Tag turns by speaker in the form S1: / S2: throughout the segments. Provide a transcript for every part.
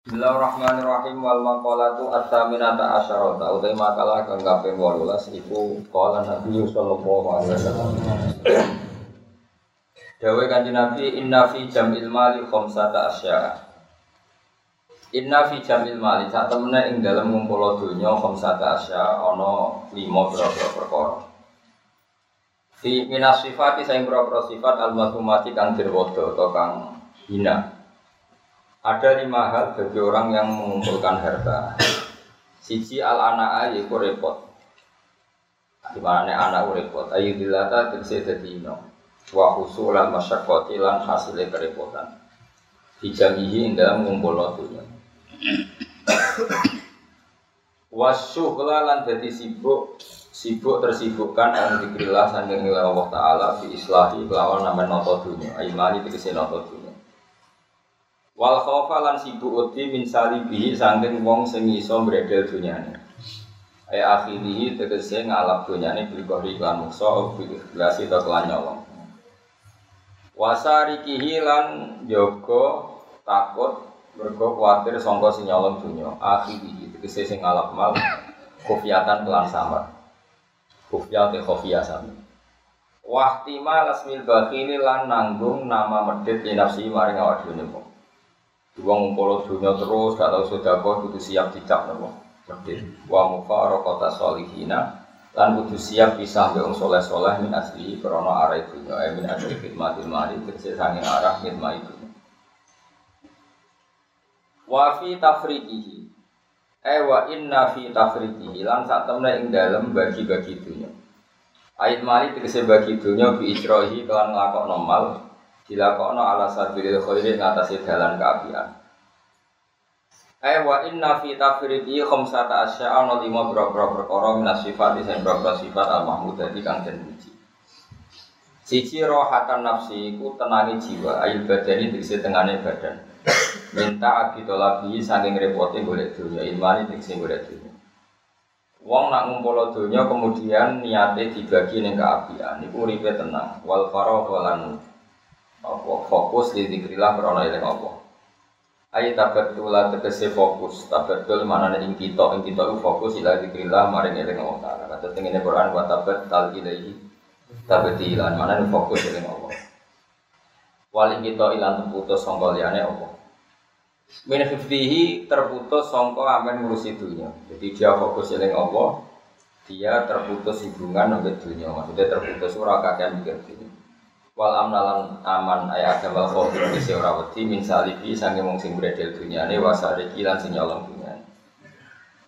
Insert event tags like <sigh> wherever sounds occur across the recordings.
S1: Bismillahirrahmanirrahim. Wal maqalatu at-taminata asyarata. Utai makalah kang kaping 18 iku qala Nabi sallallahu alaihi wasallam. Dawe kanjeng Nabi inna fi jam'il mali khamsata asya Inna fi jam'il mali sak temene ing dalem ngumpul donya khamsata asya ana 5 pira-pira perkara. Fi minas sifati saing pira sifat al-mazmumati kang dirwodo atau kang hina ada lima hal bagi orang yang mengumpulkan harta. Siji al anak yaitu repot. Di mana anak repot. Ayu dilata tegese dadi ino. Wa husulan masyaqqati lan hasilnya kerepotan. Dijamihi dalam ngumpul dunya. Wasyuhla lan dadi sibuk sibuk tersibukkan an dikrilah sanding Allah Ta'ala fi islahi kelawan nama noto dunia Aimani tegese noto dunia Wal khaufa lan sibuk uti min salibihi saking wong sing iso mbredel dunyane. Ay akhirihi tegese ngalap dunyane bil kohri lan muksa bil ikhlasi ta kelan nyolong. Wasarikihi lan yoga takut mergo kuatir sangka sing nyolong dunya. Akhirihi tegese sing ngalap mal kofiatan kelan samar. Kofiyat khofiyah sami. Wahtima lasmil bakhili lan nanggung nama medit nafsi maring awak Wong ngumpul dunia terus, gak tau sedekah kudu siap dicap nopo. Wa mufaraqata solihina lan kudu siap pisah be wong soleh-soleh min asli krana arah dunya, eh min asli khidmatil mali tegese sanging arah khidmat itu. Wa fi tafriqihi. Eh wa inna fi tafriqihi lan sak temne ing dalem bagi-bagi dunya. Ayat mali tegese bagi dunya bi ijrohi kelan nglakokno mal dilakokno ala sabilil khairi ngatasi dalan kaapian. Ay wa inna fi tafridi khamsata asya ana lima boro-boro perkara minas sifat sing boro sifat al mahmud dadi kang den puji. Siji rohatan nafsi iku tenangi jiwa, ayil badani tegese tengane badan. Minta abi tolabi saking repote golek dunya, ilmani tegese golek dunya. Wong nak ngumpul dunya kemudian niate dibagi ning keapian, niku uripe tenang. Wal faragh lan apa? Fokus di dikrilah karena eling apa? Ayo tabetul lah tegese fokus. Tabetul mana nih ing kita ing kita fokus ila dikrilah maring eling Allah taala. Kata tengene Quran wa tabet tal ilaihi mana nih fokus eling Allah. Wali kita ilan terputus sangka liyane apa? Min hifdihi terputus sangka amen ngurusi dunia jadi dia fokus eling Allah dia terputus hubungan dengan dunia maksudnya terputus ora kakean mikir dunia wal amnalan aman ay adam wal khawfir isi ora wedi min salibi sange mung sing bredel dunyane wasari kilan sing nyolong dunyane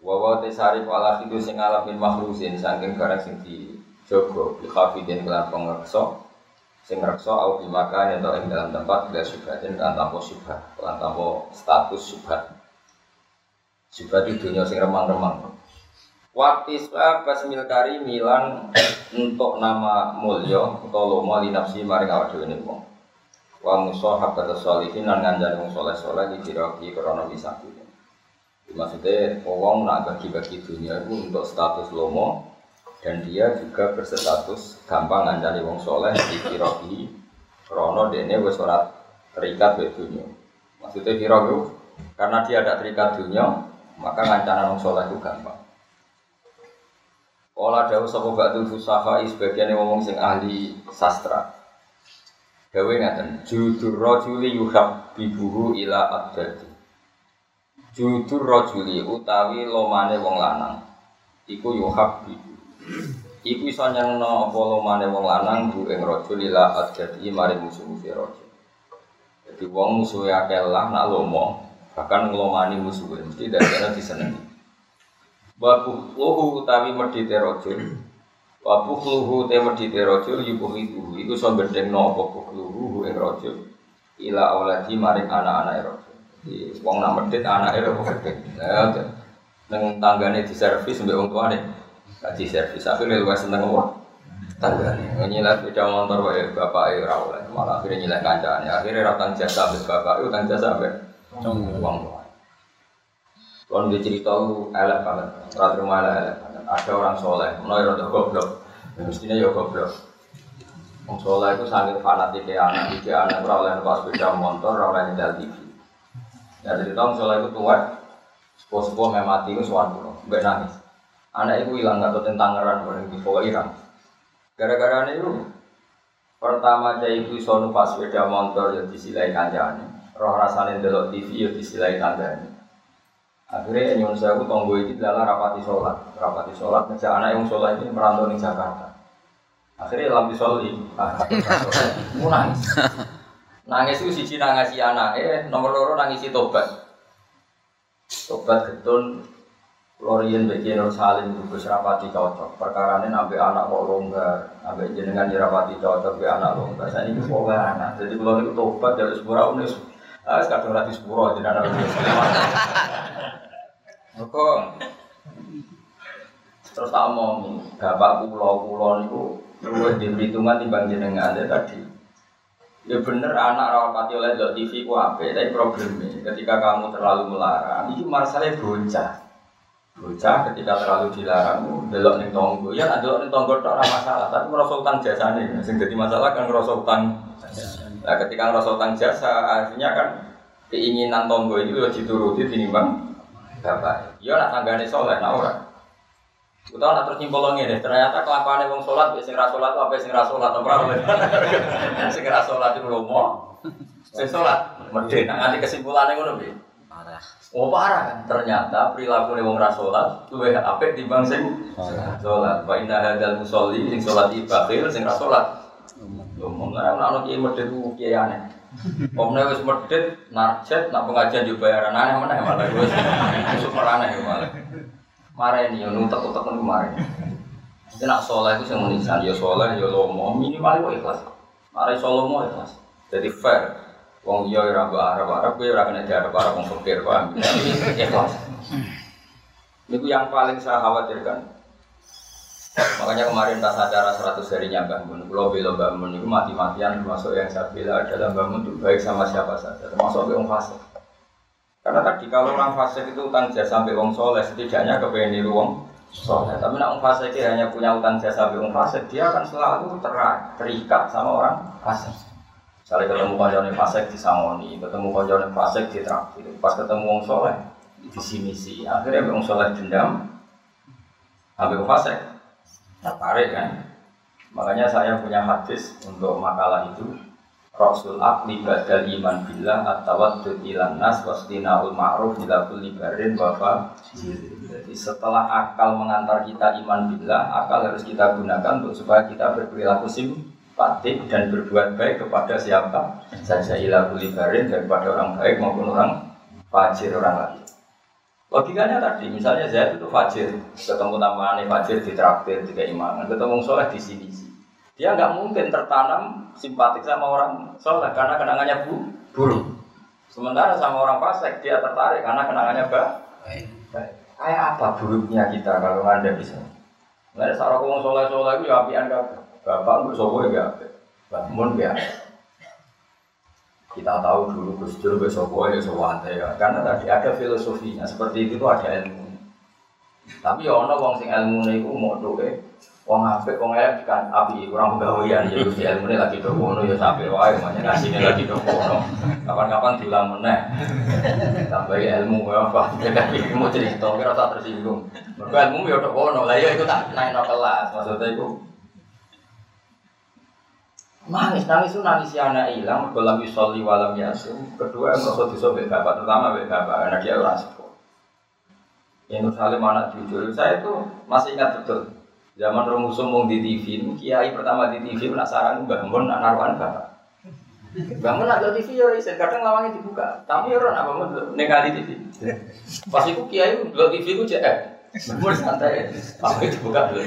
S1: wa wa tesari wala khidu sing alam min makhlusin saking barang sing dijogo bi khafidin kelan pengreksa sing reksa au bi makan atau ing dalam tempat bila subhatin kan tanpa subhat kan tanpa status subhat subhat itu dunya sing remang-remang Watiswa basmil kari milan untuk nama mulya atau lomo li nafsi maring awak dhewe wong. Wa musahabat sholihin lan ngandani wong saleh-saleh di diraki krana bisa Maksudnya wong nak bagi-bagi dunia itu untuk status lomo dan dia juga berstatus gampang ngandani wong soleh di kiraki krono dene wis ora terikat be dunia. Maksudnya kiraki karena dia ada terikat dunia maka ngancana wong soleh itu gampang. Ola dawu sapa ba'du fusaha sebagian ngomong sing ahli sastra. Dawe ngaten, judur rajuli yuhab bibuhu ila abdadi. Judur rajuli utawi lomane wong lanang. Iku yuhab bibu. Iku iso nyangno apa lomane wong lanang bu ing rajul ila abdadi mari musuh-musuh rajul. Jadi wong musuh akeh lah nak lomo, bahkan ngelomani musuh mesti dari disenengi. Wabuh luhu utawi medite rajul. Wabuh luhu te medite rajul yubuh itu. Iku so bendeng no buh luhu ing rajul. Ila awladi maring anak-anak rajul. Jadi wong nak medit anak itu kok. Neng tanggane di servis mbek wong tuane. Gak di servis akhirnya luwes seneng wong. Tanggane nyilat sepeda motor wae bapak e ora oleh. Malah akhirnya nyilat kancane. Akhirnya ratang jasa mbek bapak utang jasa mbek wong tua. Kalau dia cerita lu elek banget, rata rumah elek banget. Ada orang soleh, mau ya goblok, ya, mestinya ya goblok. Orang soleh itu sangat fanatik ya anak, tiga anak ora oleh numpak motor, ora oleh TV. Ya dari tahun soalnya itu tua, sepuh-sepuh memati itu suatu nangis. Anak itu hilang nggak tahu tentang ngeran orang di bawah hilang. Gara-gara itu pertama cai itu sonu pas sepeda motor ya disilai kancane. Roh rasanya delok TV ya disilai kancane. Akhirnya nyuwun aku tonggo iki dalam rapati sholat, rapati sholat ngejak anak yang sholat ini merantau di Jakarta. Akhirnya lampi soli, ah, <laughs> nangis. Nangis itu siji nangisi anak, eh nomor loro nangisi tobat. Tobat getun Lorien bagi Nur Salim Gus rapati cocok. Perkara ini nabi anak kok longgar, nabi jenengan dirapati cocok be anak longgar. Saya ini kok anak. Jadi kalau itu tobat dari sepura ini, ah sekarang sepura jadi lagi. Kok terus tak omong, bapak pulau pulau itu luwih di perhitungan timbang jenengan ya tadi. Ya bener anak rawati oleh dok TV ku apa, tapi problemnya ketika kamu terlalu melarang, itu masalahnya bocah. Bocah ketika terlalu dilarang, belok ning tonggo, ya delok ning tonggo tok ora masalah, tapi ngerasa utang nih, sing jadi masalah kan ngerasa utang. Nah, ketika ngerasa utang jasa, artinya kan keinginan tonggo itu ya dituruti tinimbang bapak. Ya nak tanggane soleh, nak ora. Utawa nak terus nyimpul ngene, ternyata kelakuane wong salat wis sing ra salat apa sing ra salat ora <laughs> Sing ra salat iku lomo. Sing salat medhe nak nganti kesimpulane ngono piye? Parah. Oh parah kan. Ternyata perilaku wong ra salat luwih apik timbang sing salat. Wa inna hadzal musolli sing salat iki bakhil sing ra salat. Lomo ora ana kiye medhe ku kiye aneh. Omne wis medhit narjet nak pengajian yo bayaran aneh meneh malah wis super aneh malah marah ini, nutek utek kan kemarin. Jadi nak soleh itu yang menisan, ya soleh, ya lomo, minimal itu ikhlas. Marah solomo ikhlas. Jadi fair. Wong iya ora mbok arep-arep kowe ora kena diarep-arep wong fakir, paham? Ikhlas. Itu yang paling saya khawatirkan. Makanya kemarin tas acara 100 harinya Pulau Belo Mbah Mun itu mati-matian termasuk yang saya bilang adalah Mbah Mun itu baik sama siapa saja, termasuk yang fase. Karena tadi kalau orang fasik itu utang jasa sampai wong soleh, setidaknya kepengen niru wong soleh. Tapi nak wong fasik hanya punya utang jasa sampai wong fasik, dia akan selalu ter terikat sama orang fasik. Misalnya ketemu konjone fasik di Samoni, ketemu konjone fasik di traktir, pas ketemu wong soleh di sini sih, akhirnya wong soleh dendam, sampai wong tertarik kan. Makanya saya punya hadis untuk makalah itu Rasul akli badal iman billah at-tawaddud ilan nas wastinaul ma'ruf ila kulli barin wa Jadi setelah akal mengantar kita iman billah, akal harus kita gunakan untuk supaya kita berperilaku simpatik dan berbuat baik kepada siapa saja ila kulli barin daripada orang baik maupun orang fajir orang lain. Logikanya tadi, misalnya saya itu fajir, ketemu tambahan fajir di traktir, di keimanan, ketemu soleh di sini. Dia nggak mungkin tertanam simpatik sama orang soleh karena kenangannya bu buruk. Sementara sama orang fasik dia tertarik karena kenangannya baik. Kayak apa buruknya kita kalau anda bisa? Nggak ada sarang soleh soleh itu ya apian bapak nggak sobo ya bangun ya. Kita tahu dulu Gus Dur besok ya sewante ya. Karena tadi ada filosofinya seperti itu ada ilmu. Tapi ya ono wong sing ilmu itu mau doa Wong apik wong elek kan api kurang pegawaian ya Gusti ilmune lagi do kono ya sampe wae makanya ngasine lagi do kono. Kapan-kapan diulang meneh. Tambah ilmu ya apa tapi mau cerita kira tak tersinggung. Mergo ilmu ya do kono. Lah ya itu tak naik kelas maksudnya itu Nangis, nangis itu nangis si anak hilang, mergo lam yusolli walam yasin. Kedua merasa disobek bapak, terutama bapak bapak, karena dia orang sepuh. Yang Salim anak jujur, saya itu masih ingat betul Zaman Romusum mau di TV, kiai pertama di TV penasaran Mbah Mun nak naruhan bapak. Mun ada TV ya isen kadang lawangnya dibuka. Tapi ya orang apa mau ningali TV. Pas itu kiai dulu TV ku cek. Mbah Mun santai. Apa itu buka dulu.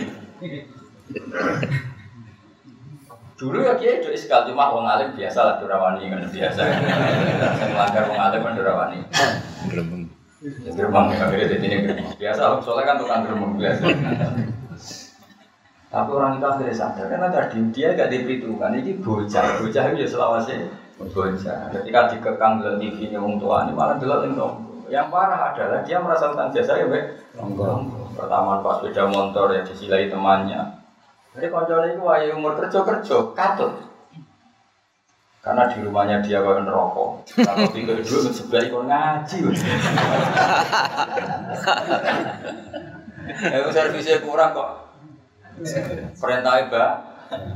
S1: Dulu ya kiai jadi sekali cuma wong alim biasa lah durawani kan biasa. Saya melanggar wong alim kan durawani. Gerbang. Gerbang ya kayak ini gerbang. Biasa soalnya kan tukang gerbang biasa. Tapi orang itu akhirnya sadar karena tadi dia gak diperhitungkan. Ini bocah, bocah itu ya selawasnya bocah. Ketika dikekang dalam TV nya orang tua ini malah delok itu. Yang parah adalah dia merasa utang jasa ya. Pertama pas sepeda motor ya disilai temannya. Jadi kalau itu wahai umur kerja kerja katut. Karena di rumahnya dia kau neraka. Kalau tiga dulu sebelah ikut ngaji. Ya servisnya kurang kok. Perintah mbak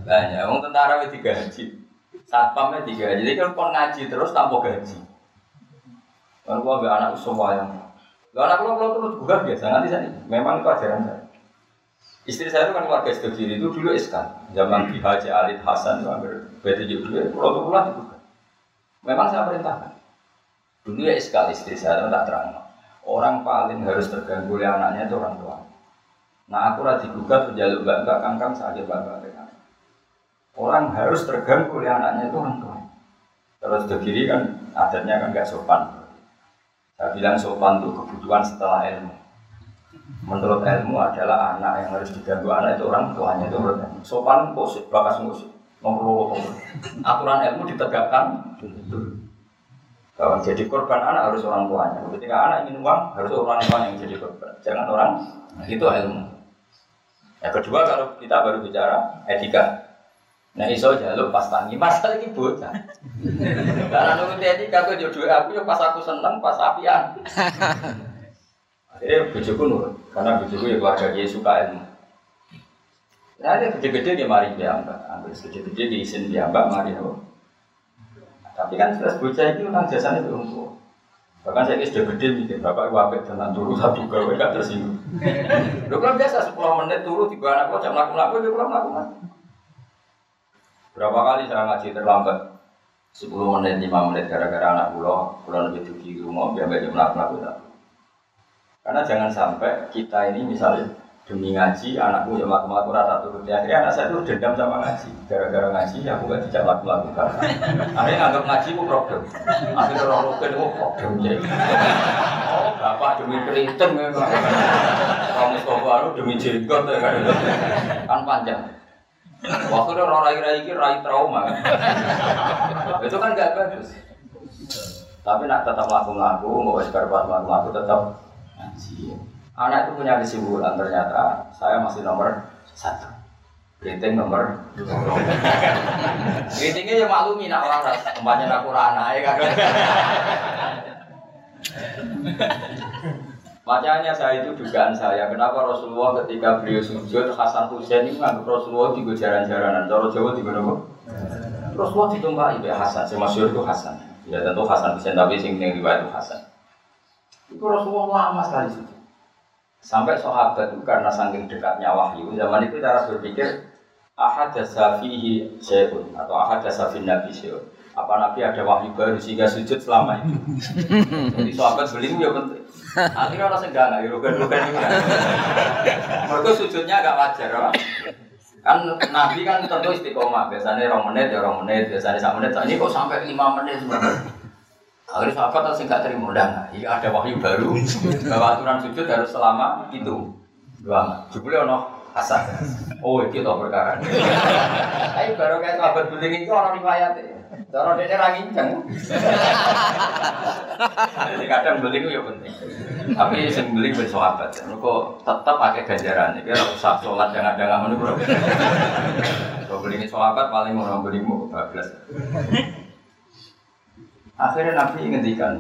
S1: banyak. Wong tentara wis digaji. Satpamnya digaji. Jadi kan kon ngaji terus tanpa gaji. Kan gua anak semua yang Lo anak lo terus juga biasa nanti saya. Memang itu ajaran saya. Istri saya itu kan warga Sidogiri itu dulu iskan. Zaman Ki Haji Alid Hasan itu hampir beda juga. Pulau itu pulang juga. Memang saya perintahkan. Dulu ya iskal istri saya itu tak terang. Orang paling harus terganggu oleh anaknya itu orang tua. Nah aku rada digugat menjaluk mbak mbak kangkang saja mbak dengan. Orang harus terganggu oleh anaknya itu orang tua. Terus Sidogiri kan adatnya kan gak sopan. Saya bilang sopan itu kebutuhan setelah ilmu. Menurut ilmu adalah anak yang harus diganggu anak itu orang tuanya itu menurut ilmu. Sopan musik, bakas musik, nomor Aturan ilmu ditegakkan Kalau jadi korban anak harus orang tuanya. Ketika anak ingin uang harus orang tuanya yang jadi korban. Jangan orang itu ilmu. Yang kedua kalau kita baru bicara etika, Nah iso jaluk pas tangi, masa lagi <laughs> bocah. Karena nurut etika aku jodoh aku ya pas aku seneng, pas apian. Akhirnya bujuku nurut, karena bujuku ya keluarga dia suka ilmu. Nah, dia gede-gede dia mari dia mbak, ambil gede-gede di isin dia mbak mari apa. Tapi kan jelas bocah itu utang jasanya belum tua. Bahkan saya sudah gede nih, bapak wabek tentang turu satu gawe gak tersinggung. Lu kan biasa 10 menit turu tiga anak lo jam laku-laku dia pulang laku Berapa kali saya ngaji terlambat 10 menit, 5 menit gara-gara anak pulau, pulau lebih tinggi rumah, biar jam laku-laku Karena jangan sampai kita ini misalnya demi ngaji anakku yang melakukan melaku rata turun. Akhirnya anak saya itu dendam sama ngaji. Gara-gara ngaji aku gak dijak laku laku akhirnya nganggap ngaji itu problem. Akhirnya orang rukun itu problem jadi oh bapak demi keriting memang kamu baru demi jenggot ya kan. Kan panjang. Waktu itu orang rai-rai ini rai trauma kan. Itu kan gak bagus. Tapi nak tetap laku-laku mau sekarang laku-laku tetap Anak itu punya kesimpulan ternyata saya masih nomor satu. Rating nomor dua. Ratingnya ya maklumi nak waras. Tempatnya aku rana ya kan. Makanya saya itu dugaan saya, kenapa Rasulullah ketika beliau sujud Hasan Hussein itu nganggap Rasulullah di jaran-jaranan, cara Jawa di mana Rasulullah ditumpahi ya Hasan, si masyur itu Hasan. Ya tentu Hasan Hussein tapi sing riwayat itu Hasan. Itu Rasulullah lama sekali sujud. Sampai sahabat itu karena saking dekatnya wahyu, zaman itu cara berpikir ahad fihi syai'un atau ahad fin nabi syai'un. Apa nabi ada wahyu baru sehingga sujud selama itu. <laughs> Jadi sahabat beli ya penting. Akhirnya orang enggak enggak rugen-rugen ini. Mereka sujudnya agak wajar, apa? kan nabi kan tentu istiqomah biasanya orang menit ya orang menit biasanya satu menit ini kok sampai lima menit sebenarnya Akhirnya sahabat harus nggak terima undang. Iya ada wahyu baru bahwa aturan sujud harus selama itu. Dua. Jebule ono asal. Oh itu toh perkara. Ayo baru kayak sahabat beling itu orang riwayat. Cara dia ra nginceng. Jadi kadang beling itu ya penting. Tapi sing beling ben sahabat. Kok tetap pakai ganjaran iki ora usah salat jangan-jangan ngono bro. Kalau beling sahabat paling mau belingmu bablas. Akhirnya Nabi ngendikan,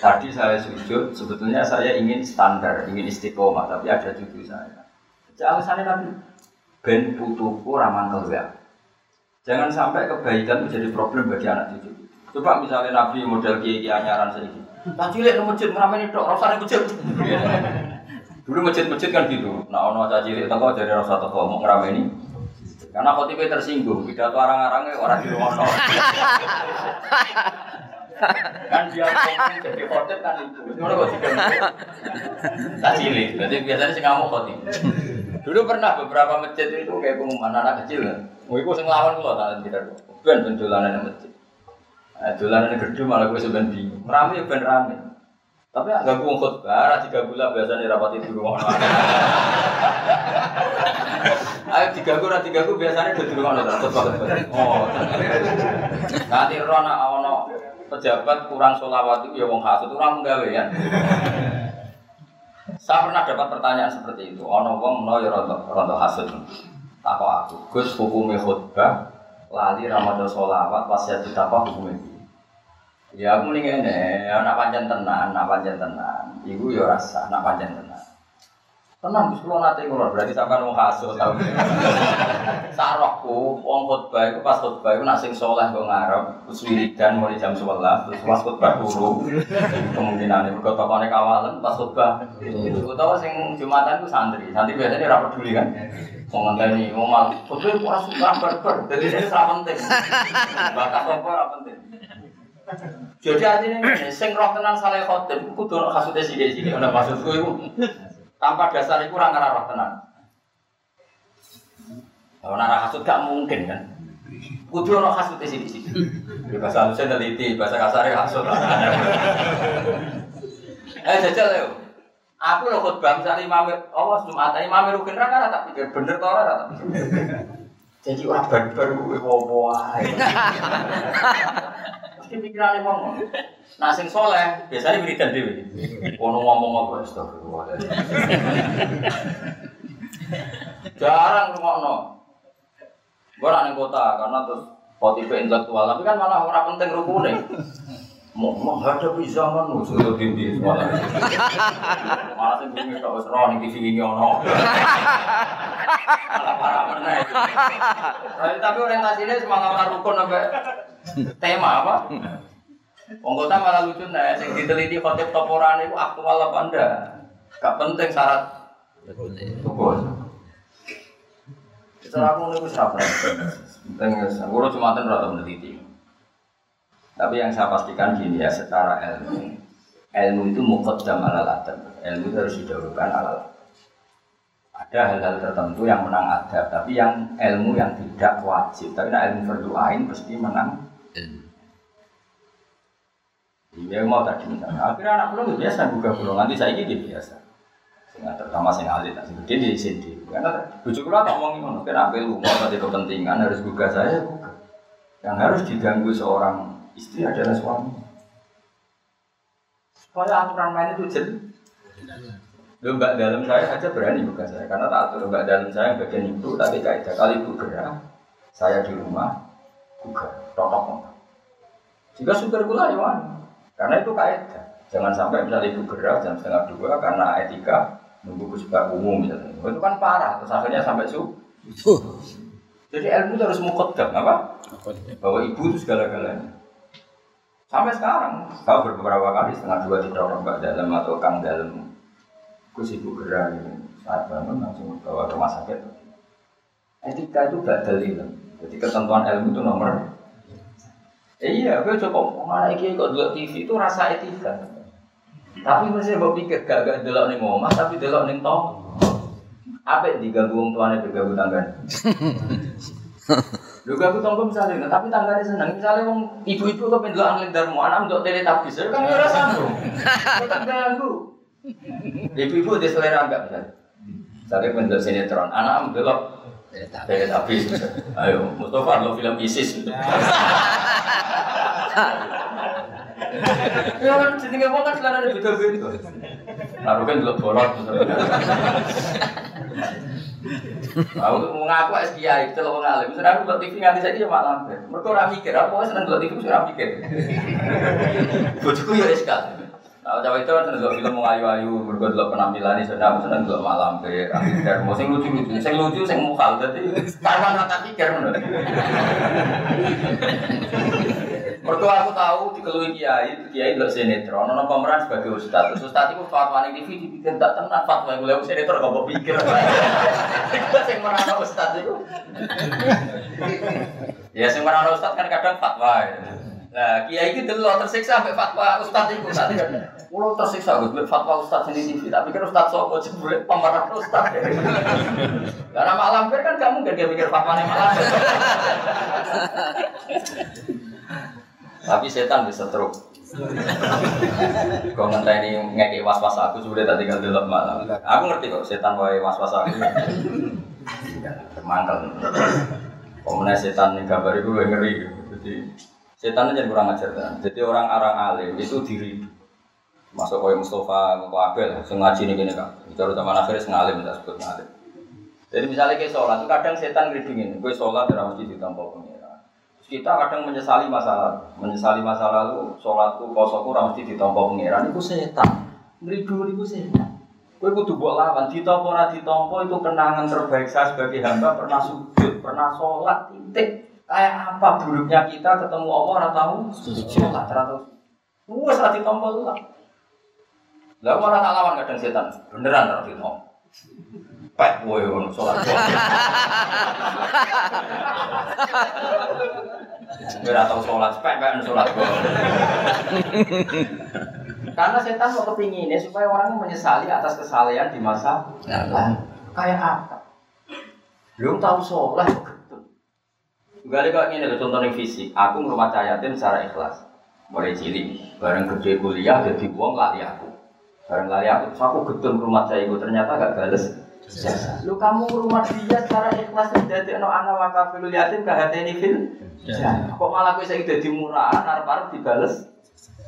S1: tadi saya sujud, sebetulnya saya ingin standar, ingin istiqomah, tapi ada cucu saya. Alasannya Nabi, ben putuku ramah keluar. Jangan sampai kebaikan menjadi problem bagi anak cucu. Coba misalnya Nabi model kiai anyaran sedikit. Tak cilik nang masjid tok, ora masjid. Dulu masjid-masjid kan gitu. Nah ono cah cilik teko jadi rasa teko mau ngrameni. Karena khotibnya tersinggung, pidato arang-arangnya orang di rumah <laughs> kan dia ngomong jadi khotib kan itu. Ngono kok tiga tak cilik. Berarti biasanya sih ngamuk khotib. Dulu pernah beberapa masjid itu kayak pengumuman anak kecil mau ibu sing lawan kula tak tidak ben ben dolanan masjid. Nah, dolanan gedhe malah gue sebenarnya bingung. Rame ben rame. Tapi agak gue khotbah, ra tiga bulan biasanya rapat itu rumah Ayo tiga gue, tiga gue biasanya di rumah Oh, nanti rona awono pejabat kurang solawat itu ya wong hasut orang menggawe ya. <laughs> Saya pernah dapat pertanyaan seperti itu. Ono wong no ya rontok rontok hasut. Takut aku, Gus hukumnya khutbah lali ramadan sholawat pas ya apa hukumnya Ya aku mending ini, anak panjang tenan, anak panjang tenan. Ibu ya rasa, anak panjang tenan. Tenang, Gus kula nate ngono, berarti sampean wong hasud tau. <laughs> Sarokku wong khotbah iku pas khotbah iku nak sing saleh kok ngarep, terus wiridan mulai jam 11, terus pas khotbah turu. Kemungkinan mergo tokone kawalan pas khotbah. Utawa sing Jumatan ku santri, santri biasanya ora peduli kan. Wong ngenteni wong mal, khotbah ora suka barbar, dadi ini ora penting. Bakat apa ora penting. Jadi artinya sing roh tenan saleh khotib, kudu ono kasute sithik-sithik. Ana maksudku iku tanpa dasar itu orang ngarah roh tenang. Kalau nara hasut gak mungkin kan. Kudu ono hasut di sini. Di bahasa halusnya teliti, bahasa kasarnya hasut. <laughs> Eh jajal ya. Aku lo khutbah misalnya imam Allah Jumat, imam rukin raka tak pikir bener tau ora tak pikir. Jadi orang barbar gue wowo <laughs> Mesti pikirannya ngomong. Nah sing soleh biasanya wiridan dewi. Ono ngomong apa astagfirullah. <laughs> Jarang no. Gue nak kota karena terus motif intelektual, tapi kan malah orang penting rukune. Menghadapi zaman nu sudah tinggi malah malah sing bumi kok wis roh ning TV ini ono malah parah meneh tapi orientasinya semangat rukun sampai tema apa Wong kota malah lucu nih, sing diteliti khotib toporan itu aktual apa enggak? Gak penting syarat. Betul. Setelah aku nih siapa? Penting aku cuma ten rata meneliti. Tapi yang saya pastikan gini ya, secara ilmu, ilmu itu mukaddam ala adab. Ilmu itu harus didahulukan ala Ada hal-hal tertentu yang menang adab, tapi yang ilmu yang tidak wajib. Tapi nah, ilmu berdoain pasti menang Iya mau tadi misalnya. Akhirnya anak pulau biasa buka pulau nanti saya ini biasa. Sehingga terutama saya alit, tak seperti di sini. Karena bujuk pulau tak ngomongin. Karena lu mau tadi kepentingan harus buka saya buka. Yang harus diganggu seorang istri adalah suami. Supaya aturan main itu jelas. Lu mbak dalam saya aja berani buka saya karena tak atur mbak dalam saya bagian itu tapi kaidah kali itu gerak saya di rumah buka totok jika super gula ya karena itu kaidah. Jangan sampai misalnya ibu gerak jam setengah dua karena etika nunggu kesukaan umum misalnya. Itu kan parah. Terus akhirnya sampai su. Jadi ilmu itu harus mukodam apa? Bahwa ibu itu segala-galanya. Sampai sekarang, kalau beberapa kali setengah dua tidak orang mbak dalam atau kang dalam, kus ibu gerak ini saat bangun langsung bawa ke rumah sakit. Etika itu gak dalil. Jadi ketentuan ilmu itu nomor Eh, iya, gue coba mana iki kok dulu TV itu rasa etika. Tapi masih mau pikir gak gak delok nih ngomong, tapi delok nih tong. Apa yang diganggu orang tuanya bergabung tangga? <laughs> Lu gak tonggo misalnya, tapi tangganya seneng. Misalnya wong ibu-ibu kok pendelok angin darmu, anak untuk teletabis, kan ora sambung. Kok ganggu? Ibu-ibu di selera enggak misalnya. Misalnya pendelok sinetron, anak mendelok teletabis. Ayo, Mustafa lo film ISIS. Ya kan jenenge wong kan selarane beda-beda. Lalu kan delok bolot. Aku ngaku es kiai, celok wong alim. Sudah aku TV nganti saiki ya malam. Mergo ora mikir, aku wis seneng delok TV ora mikir. <laughs> Bojoku ya eskal. Nah, cawe itu kan seneng film mau ayu-ayu, mergo delok penampilan ini sudah aku seneng delok malam pe. Mikir, mau sing lucu-lucu, sing lucu sing mukal dadi karwan rata pikir ngono. <laughs> Mereka aku tahu dikelui kiai, kiai nggak sinetron, nono pemeran sebagai ustad. Terus ustad itu fatwa di TV dibikin tak tenang fatwa yang boleh sinetron mau pikir. Itu yang merana ustad itu. Ya sing merana ustad kan kadang fatwa. Nah, kiai itu dulu tersiksa sampai fatwa ustad itu tadi kan. Ulo tersiksa gue fatwa ustad sini TV, tapi kan ustad sopo jebule pemeran ustad. Karena malam kan kamu gak mikir fatwa malam. Tapi setan bisa truk. Kau ini ngeki was-was aku sudah tadi kan dulu malam. Aku ngerti kok setan wae was-was aku. Kau mana setan nih kabar itu ngeri. Jadi setan aja kurang ajar kan. Jadi orang orang alim itu diri masuk kau Mustafa, kau Abel, sengaji nih gini kan. Bicara sama akhirnya sengalim, kita sebut ngalim. Jadi misalnya kayak sholat, kadang setan ngeribingin, gue sholat dalam masjid di tempat pengira. Kita kadang menyesali masa lalu, menyesali masa lalu, sholatku, kosoku, mesti ditompo pengiran, itu setan. Ngeridu itu setan. Kue kudu buat lawan, ditompo ora ditompo itu kenangan terbaik saya sebagai hamba pernah sujud, pernah sholat, titik. Kayak apa buruknya kita ketemu Allah ora tahu sholat, ora tahu. Wes ora ditompo lah. Lah malah tak lawan kadang setan, beneran ora ditompo. Kowe ngono sholat. <laughs> Ora tau sholat, pek pek sholat. Karena setan mau kepinginnya supaya orang menyesali atas kesalahan di masa lalu. Kayak apa? Belum tahu sholat. Gak kok ini ada contoh fisik. Aku ngurmat yatim secara ikhlas. Mulai cilik, bareng gede kuliah jadi uang lari aku. Bareng lari aku, terus aku gedung rumah saya itu ternyata gak bales. Lu kamu rumah dia secara ikhlas jadi no anak wakafil yatim gak ini fil. Kok malah gue saya jadi murah, arep-arep dibales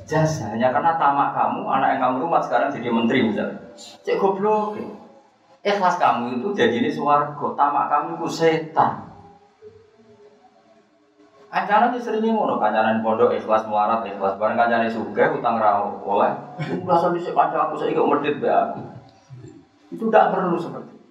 S1: jasa hanya karena tamak kamu, anak yang kamu rumah sekarang jadi menteri misalnya. Cek goblok. Ikhlas kamu itu jadi ini suwargo, tamak kamu itu setan. Kancanan di sering ngono, kancanan pondok ikhlas melarat ikhlas, bareng kancanan suga utang rawo oleh. Rasa bisa kanca aku saya ikut medit ya. Itu tidak perlu seperti itu.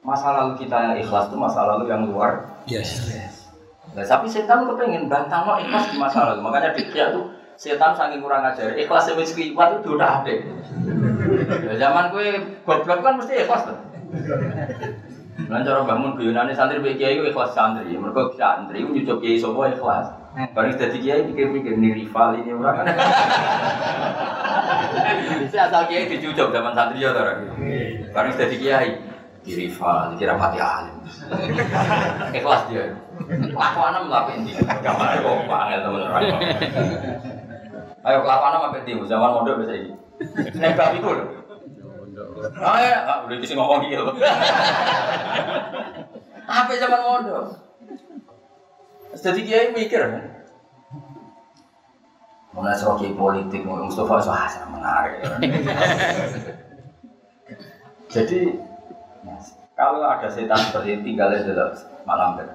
S1: Masa lalu kita yang ikhlas itu masa lalu yang luar.
S2: Yes. yes.
S1: Nah, tapi setan kepengen bantang lo ikhlas di masa lalu. Makanya dia tuh setan saking kurang ajar. Ikhlas wis kliwat itu udah ada. Ya, zaman gue goblok kan mesti ikhlas tuh. Lan cara bangun guyonane santri mbek kiai ikhlas santri. Mergo santri nyucuk kiai sapa ikhlas. Bareng dadi kiai pikir-pikir nih rival ini orang. <laughs> Bisa asal kiai dicucuk zaman santri ya ora. Bareng dadi kiai di rival, dikira pati alim. Ikhlas dia. Lakuan lah pendi. Gambar kok banget teman-teman. Ayo kelakuan apa pendi zaman mondok bisa iki. Nembak itu lho. Ah ya, ah, udah bisa ngomong gitu. Apa zaman mondok? Jadi kiai mikir kan. Mana seroki politik, Mustafa wah sangat menarik. <laughs> Jadi kalau ada setan seperti ini tinggalnya dalam malam ber.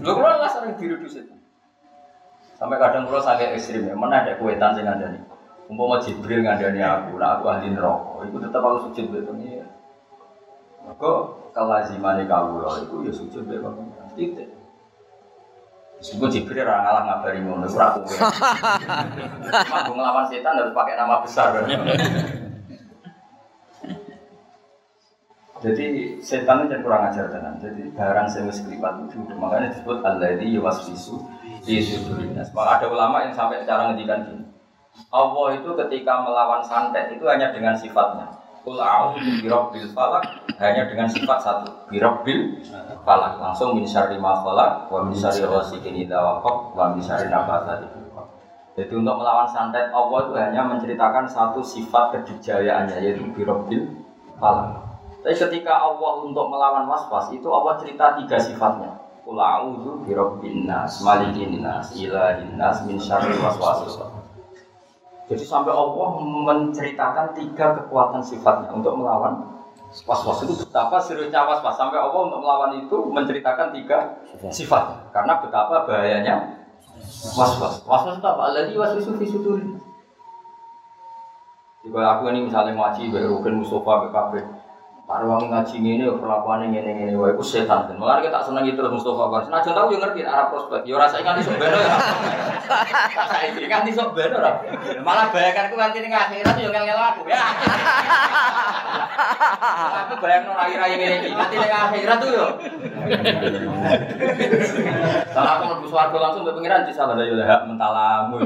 S1: Lu kalau nggak sering dirudu setan. Sampai kadang kalau sakit ekstrim ya, mana ada kuetan sing ada nih. Umpama Jibril ngandani aku, nah aku ahli neraka, itu tetap aku sujud be pengira. Maka kelazimane kawula itu ya sujud be pengira. Titik. Meskipun Jibril ora ngalah ngabari ngono, ora kowe. Mampu ngelawan setan harus pakai nama besar. <laughs> Jadi setan itu kurang ajar tenan. Jadi barang sing wis kliwat itu makanya disebut alladzi yuwaswisu fi sudurin nas. Ada ulama yang sampai cara ngendikan gini. Allah itu ketika melawan santet itu hanya dengan sifatnya. Kul a'udzu birabbil falak hanya dengan sifat satu, birabbil falak. Langsung min syarri falak wa min syarri ghasikin idza waqab wa min syarri Jadi untuk melawan santet Allah itu hanya menceritakan satu sifat kejujayaannya yaitu birabbil falak. Tapi ketika Allah untuk melawan waswas itu Allah cerita tiga sifatnya. Kul a'udzu birabbin nas, malikin nas, ilahin nas, min syarri waswasis. Jadi sampai Allah menceritakan tiga kekuatan sifatnya untuk melawan waswas. Itu betapa seriusnya waswas. Sampai Allah untuk melawan itu menceritakan tiga sifat karena betapa bahayanya waswas. Waswas itu apa? Alladhi waswisu fi suduri. Jika aku ini misalnya ngaji, Rukin Mustafa, BKB, Para wong ngaji ngene perlakuane ngene-ngene wae iku setan. Mulane kita seneng terus Mustofa Bar. Senajan tau yo ngerti arah prospek. Yo rasa nganti sok beno ya. Saiki nganti sok beno ora. Malah bayanganku nganti ning akhirat yo ngel-ngel aku ya. Aku bayangno rai-rai ngene iki nganti ning akhirat tuh yo. Kalau aku mlebu swarga langsung mbek pengiran disalah yo hak mentalamu.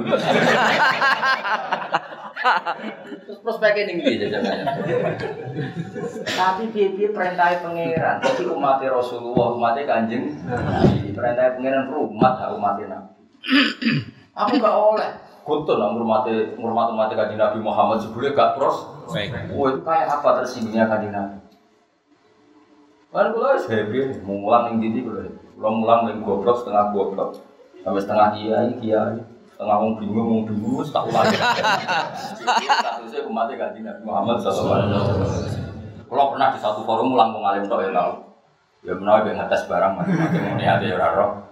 S1: Terus prospeknya ning ndi jajangannya. Tapi piye perintah pangeran. Jadi umat Rasulullah, umat Kanjeng Nabi. Perintah pangeran umat hak umat Nabi. Aku gak oleh. Kuntun lah ngurmati ngurmati umat Kanjeng Nabi Muhammad sebelumnya gak pros. Oh itu kayak apa tersinggungnya Kanjeng Nabi? Kan kula wis happy, mulang ning ndi kula. Kula mulang ning goblok setengah goblok. Sampai setengah kiai kiai. Setengah wong bingung wong bingung tak ulangi. Statusnya umat Kanjeng Nabi Muhammad sallallahu. Kalau pernah di satu forum ulang mengalim tok ya tahu. Ya menawa ben ngetes barang macam-macam ini ada ya roh.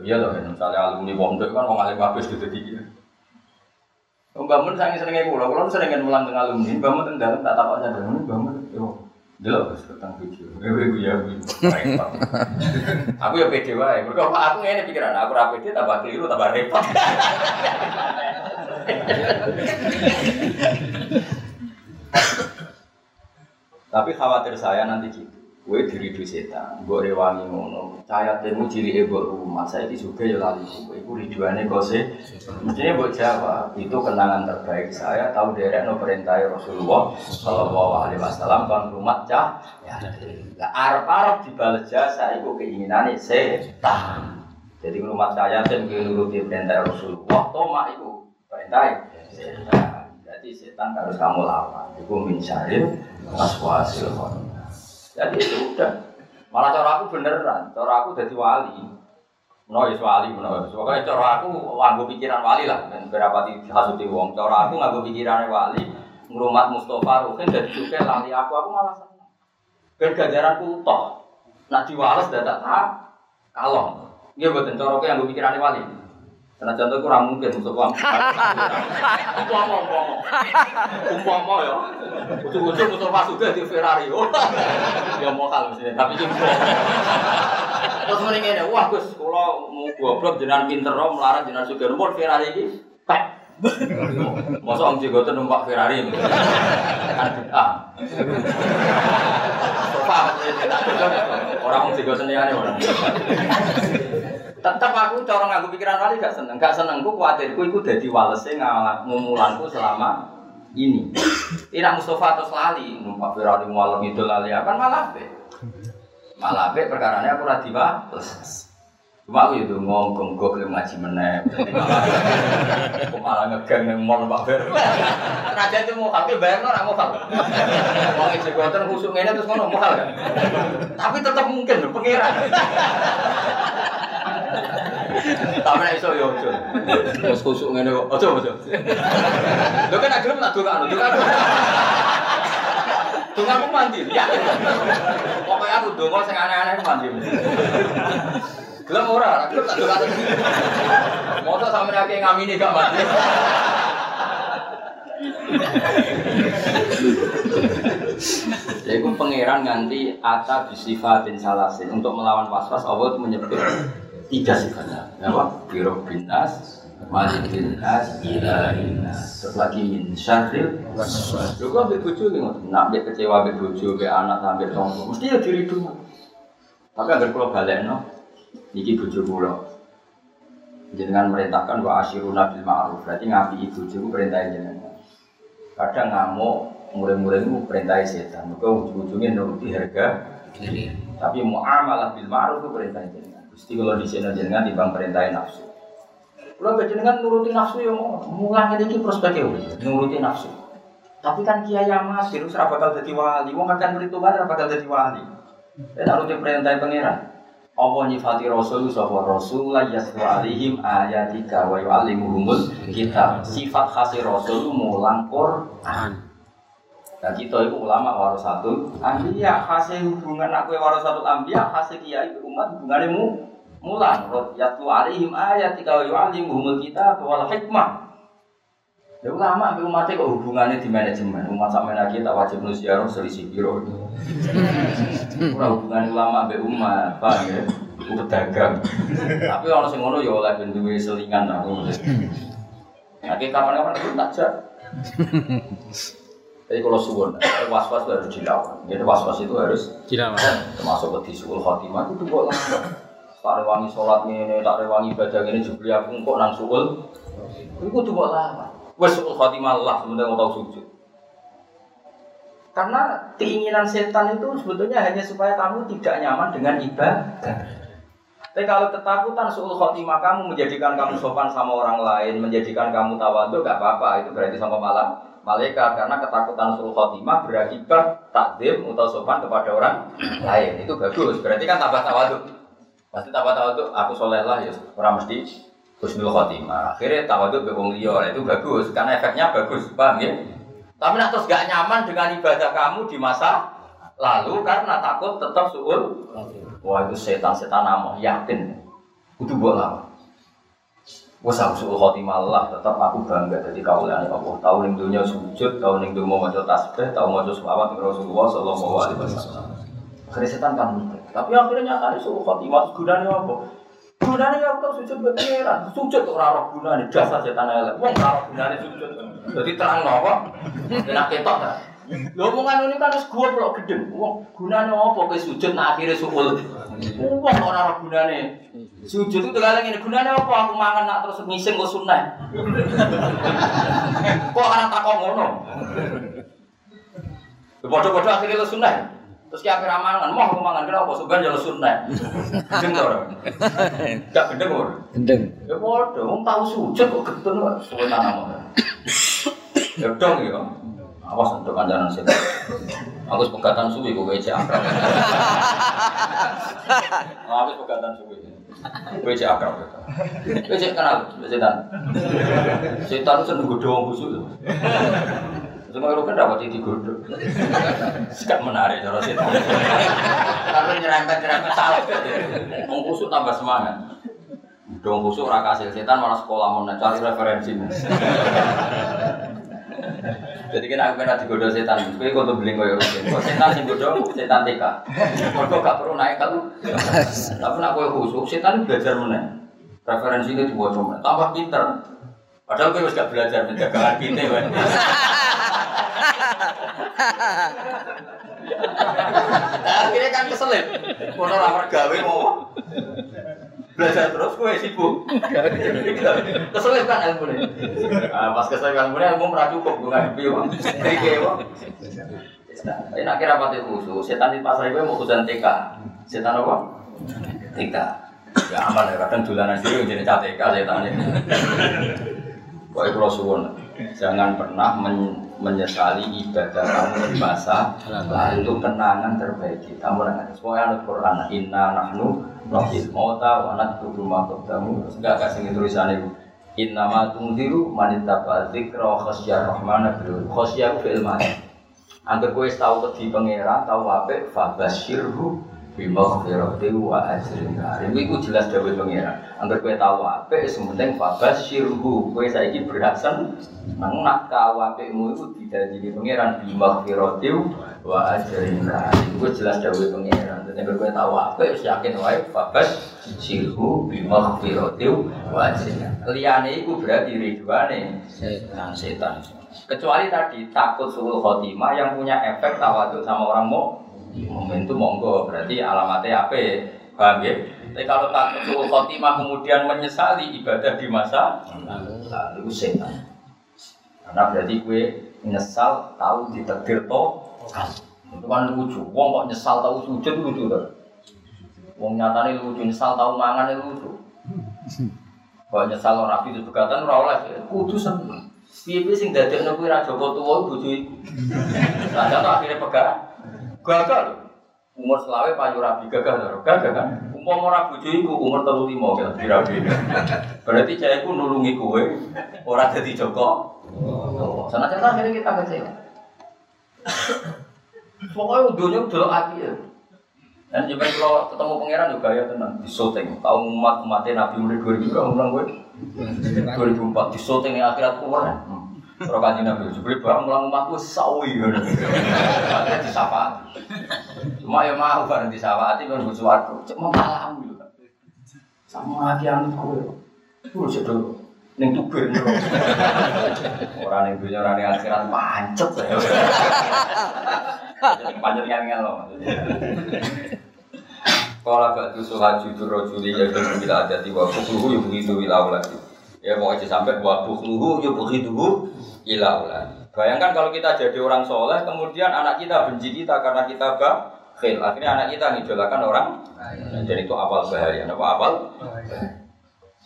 S1: Ya loh, misalnya alumni pondok kan orang alim habis gitu dia. Bangun saya sering kulo, kulo sering mulang dengan alumni, bangun tenggelam tak tahu aja bangun, jelas tentang video, eh, gue ya, <laughs> aku ya pede wae, mereka aku ini pikiran, aku rapi dia tambah keliru, tambah repot. <laughs> Tapi khawatir saya nanti gitu. Gue diri di setan, gue rewangi ngono. Cahaya temu ciri ego rumah saya di juga ya lali gue. Ibu riduannya kose. Mestinya buat jawab itu kenangan terbaik saya. Tahu derek no perintah Rasulullah Shallallahu Alaihi Wasallam kan rumah cah. Ya, arab arab dibalas jasa. Ibu keinginan setan. Jadi rumah saya dan nuruti perintah Rasulullah. Toma itu perintah. Jadi setan harus kamu lawan. Ibu min syaril waswasil jadi itu udah. Malah cara aku beneran, cara aku jadi wali. No, ya wali, no. Pokoknya cara aku nganggo pikiran wali lah. Dan berapa di hasuti wong. Cara aku nganggo pikiran wali. Ngrumat Mustafa Rukin dan juga lali aku, aku malah seneng. Ben ganjaranku toh. Nak diwales dadak tak kalong. Nggih mboten cara aku nganggo pikiran wali. Karena contoh kurang mungkin untuk uang. Umpama, umpama, umpama ya. Ujung-ujung Mustafa juga di Ferrari. Oh, ya mau hal sih, tapi itu. Terus mending ini, wah Gus, kalau mau goblok jenengan pinter rom, melarang jenengan suka nomor Ferrari ini, pek. Masa om Jigoten numpak Ferrari kan bid'ah. Pak, orang om Jigoten ini orang. Tetap aku cara nganggo pikiran kali gak seneng, gak seneng ku kuatirku iku dadi walese ngumulanku selama ini. Ina Mustafa atau lali, numpak Ferrari malam itu lali apa malah be. Malah be perkara aku ora diwales. Cuma aku itu ngomong gue belum ngaji meneh. Aku malah ngegeng yang mall Pak Ber. Raja itu mau tapi bayar nora mau kalau. Mau isi kuoten khusuk ini terus ngono mau kan. Tapi tetap mungkin pengiran. Tapi nek iso yo ojo. Wis kusuk ngene kok. Ojo ojo. Lho kan agelem tak dongakno, dongakno. Dongakmu mandi, ya. Pokoknya aku donga sing aneh-aneh mandi. Gelem ora, gelem tak dongakno. Moto sampe akeh ngamini gak mandi. Jadi pangeran nganti ata bisifatin salasin untuk melawan was-was Allah menyebut tiga sifatnya apa? Biro binas malik binas ilahinas terus lagi min syarril. Lu kok bojo nih nak be kecewa be bojo be anak sampai tonggo mesti ya diri dulu tapi agar kalau balik no niki bojo kula. Jenengan merintahkan wa asyiruna bil ma'ruf. Berarti ngapi ibu bojo perintah jenengan. Kadang ngamuk murid-muridmu perintah setan. Maka ujung-ujungnya nuruti harga tapi muamalah bil ma'ruf itu perintah jenengan Gusti kalau di sini jenengan di bang perintah nafsu. Kalau jenengan nuruti nafsu yang mulang ini prospeknya nuruti nafsu. Tapi kan kiai mas, itu serap bakal jadi wali. Wong akan berhitungan bakal jadi wali. Dan nuruti perintah pangeran. Allah nyifati Rasul sapa Rasul la yasru alaihim ayatika wa yu'allimuhumul kitab. Sifat khas Rasul mulang Quran. Nah kita itu ulama warasatul ambiya hasil hubungan aku warasatul ambiya hasil kiai umat hubungannya mu mulan yatlu alaihim ayat tika yu'allimuhumul kita wal hikmah. Ya ulama ambil umatnya kok hubungannya di manajemen? Umat sama lagi tak wajib nusiaro selisih biro Ora hubungan ulama ambil umat paham ya? Pedagang. Tapi orang sing ngono ya oleh bentuke selingan aku Nanti kapan-kapan itu tak Jadi kalau suwon, was-was harus dilawan. Jadi was-was itu harus dilawan. Termasuk di suul khotimah itu kok langsung. Tak rewangi sholat ini, tak rewangi ibadah ini, juga aku kok nang suul. Itu tuh kok lawan. Wes suul khotimah lah, sebenarnya mau tahu sujud. Karena keinginan setan itu sebetulnya hanya supaya kamu tidak nyaman dengan ibadah. Tapi kalau ketakutan suul khotimah kamu menjadikan kamu sopan sama orang lain, menjadikan kamu tawadu, gak apa-apa. Itu berarti sama malam malaikat karena ketakutan suruh khotimah berakibat takdim atau sopan kepada orang lain. Itu bagus. Berarti kan tambah tawaduk. Pasti tambah tawaduk. Aku soleh lah ya. Orang mesti husnul khotimah. Akhirnya tawaduk be wong itu bagus. Karena efeknya bagus. Paham ya? Tapi nak terus gak nyaman dengan ibadah kamu di masa lalu karena takut tetap suul. Wah itu setan-setan namu yakin. Kudu buat lama. Wes aku suul khotimah Allah, tetap aku bangga jadi kaulan Allah. Tahu ning dunia sujud, tahu ning dunia maca tasbih, tahu maca selawat ning Rasulullah sallallahu alaihi wasallam. Akhirnya setan kan. Tapi akhirnya nyatanya suul khotimah gunanya apa? Gunanya ya aku sujud pangeran. Sujud kok ora roh dasar setan elek. Wong ora roh gunane sujud. Jadi terang apa? Enak ketok ta. Lho omongan ini kan wis goblok gedeng. Wong gunane apa kowe sujud nak akhire suul. Wong ora roh gunane. Sujud itu kalian ini gunanya apa? Aku mangan nak terus ngising kok sunai. <laughs> kok anak takok ngono? Bodoh-bodoh akhirnya lo sunai. Terus kayak akhirnya mangan, mau aku mangan kenapa? Sebenarnya lo sunai. Gendeng tuh orang. Gak gendeng orang.
S2: Gendeng.
S1: Ya bodoh, kamu tahu sujud kok gendeng kok. Nama. Ya dong ya. Awas untuk kanjaran sih. Aku pegatan suwi kok kayak akrab. Aku pegatan suwi. Cek akrab. Kowe cek kenal setan. Setan itu seneng godho wong busuk. Cuma kalau kan dapat itu godho. Sikap menarik cara setan. Karena nyerempet-nyerempet salah. Wong busuk tambah semangat. Dong busuk ora kasil setan malah sekolah mau cari referensi. Jadi kena aku pernah digoda setan, kowe tuh beli koyo rutin. Setan sing goda setan TK. Mergo gak perlu naik kalau. Tapi nak kowe khusus setan belajar meneh. Referensi itu dibaca meneh. Tambah pinter. Padahal kowe wis gak belajar penjagaan kita kan. Akhirnya kan keselip. Kono ora gawe mau belajar terus gue sibuk. Keselip kan ilmu nih ah, pas keselip ilmu nih ilmu merah cukup gue nggak uang ini akhirnya pati khusus setan di pasar gue mau khusus TK. Setan apa? TK. Ya aman ya kadang dolanan dulu jadi TK setan ini. Itu suwun, jangan pernah men menyesali ibadah kamu di masa lalu itu kenangan terbaik kita. Dengan semua ayat Quran Inna nahnu Nafil mauta wa natbudu ma qaddamu. Enggak kasih tulisan itu. Inna ma tungdiru manittaba dzikra wa khasyar rahmana bil khasyar fil mani Angger kowe tau wedi pangeran tau apik fa basyirhu bimaghfirati wa ajrin karim. Iku jelas dawuh pangeran. Angger kowe tau apik sementing fabashirhu. Kowe saiki berhasil nang nak tau apikmu iku dijanjini pangeran. Bimaghfirati wa ajrin karim. Iku jelas dawuh pangeran. Angger kowe tau apik yakin wae fabashirhu bimaghfirati wa ajrin liyane iku berarti ridwane setan. Setan kecuali tadi takut suul khotimah yang punya efek tawaduk sama orang mau momentum monggo berarti alamatnya apa? Paham ya? Tapi kalau tak suul khotimah kemudian menyesali ibadah di masa lalu setan. Karena berarti gue nyesal tahu ditakdir to. Itu kan lucu. Wong kok nyesal tahu sujud lucu tuh wong nyatane lucu nyesal tahu mangan lucu. Kok nyesal ora rapi itu ora oleh. Kudu seneng. Piye-piye sing dadekno kuwi ra Joko tuwa bojo iku. Lah akhirnya pegang gagal umur selawe payu rabi gagal lho. Gagal kan? Umpama ora bojo iku umur 35 kan? Dirabi berarti saya iku nulungi kowe ora dadi Joko. Oh. Sana sana akhirnya kita kecewa pokoknya dunia udah hati ya. Dan juga kalau ketemu pangeran juga ya tenang di syuting tahu umat umatnya nabi mulai 2000 berapa ulang gue 2004 di syuting yang akhirat keluar Kalau kaji nabi, jadi barang ulang umatku sawi ya. Ada disapa. Cuma ya mau bareng disapa, kan bersuatu. Cek mau malam gitu. Sama lagi itu. Terus jadi neng tubir. Orang yang dunia orang yang akhirat pancet ya. Pancet ngel loh. Gak tuh suhaju itu rojuli ya dan bila ada tiwa bukluhu yang begitu bila lagi. Ya aja sampai buat bukluhu ya ila Bayangkan kalau kita jadi orang soleh, kemudian anak kita benci kita karena kita bakhil. Akhirnya anak kita ngidolakan orang. Nah, jadi itu awal bahaya. Apa awal?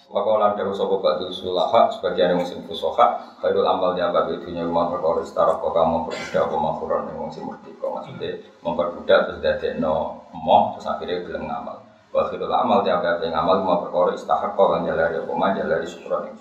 S1: Wakolan dari sopo batu sulaha sebagian yang musim fusoha Khairul amal itu nya rumah perkara setara kok kamu berbudak apa makhuran yang musim merdeka Maksudnya memperbudak terus dari no moh terus akhirnya bilang ngamal Wa khairul amal di abad yang ngamal rumah perkara istahak kok kan jalari apa mah jalari syukuran yang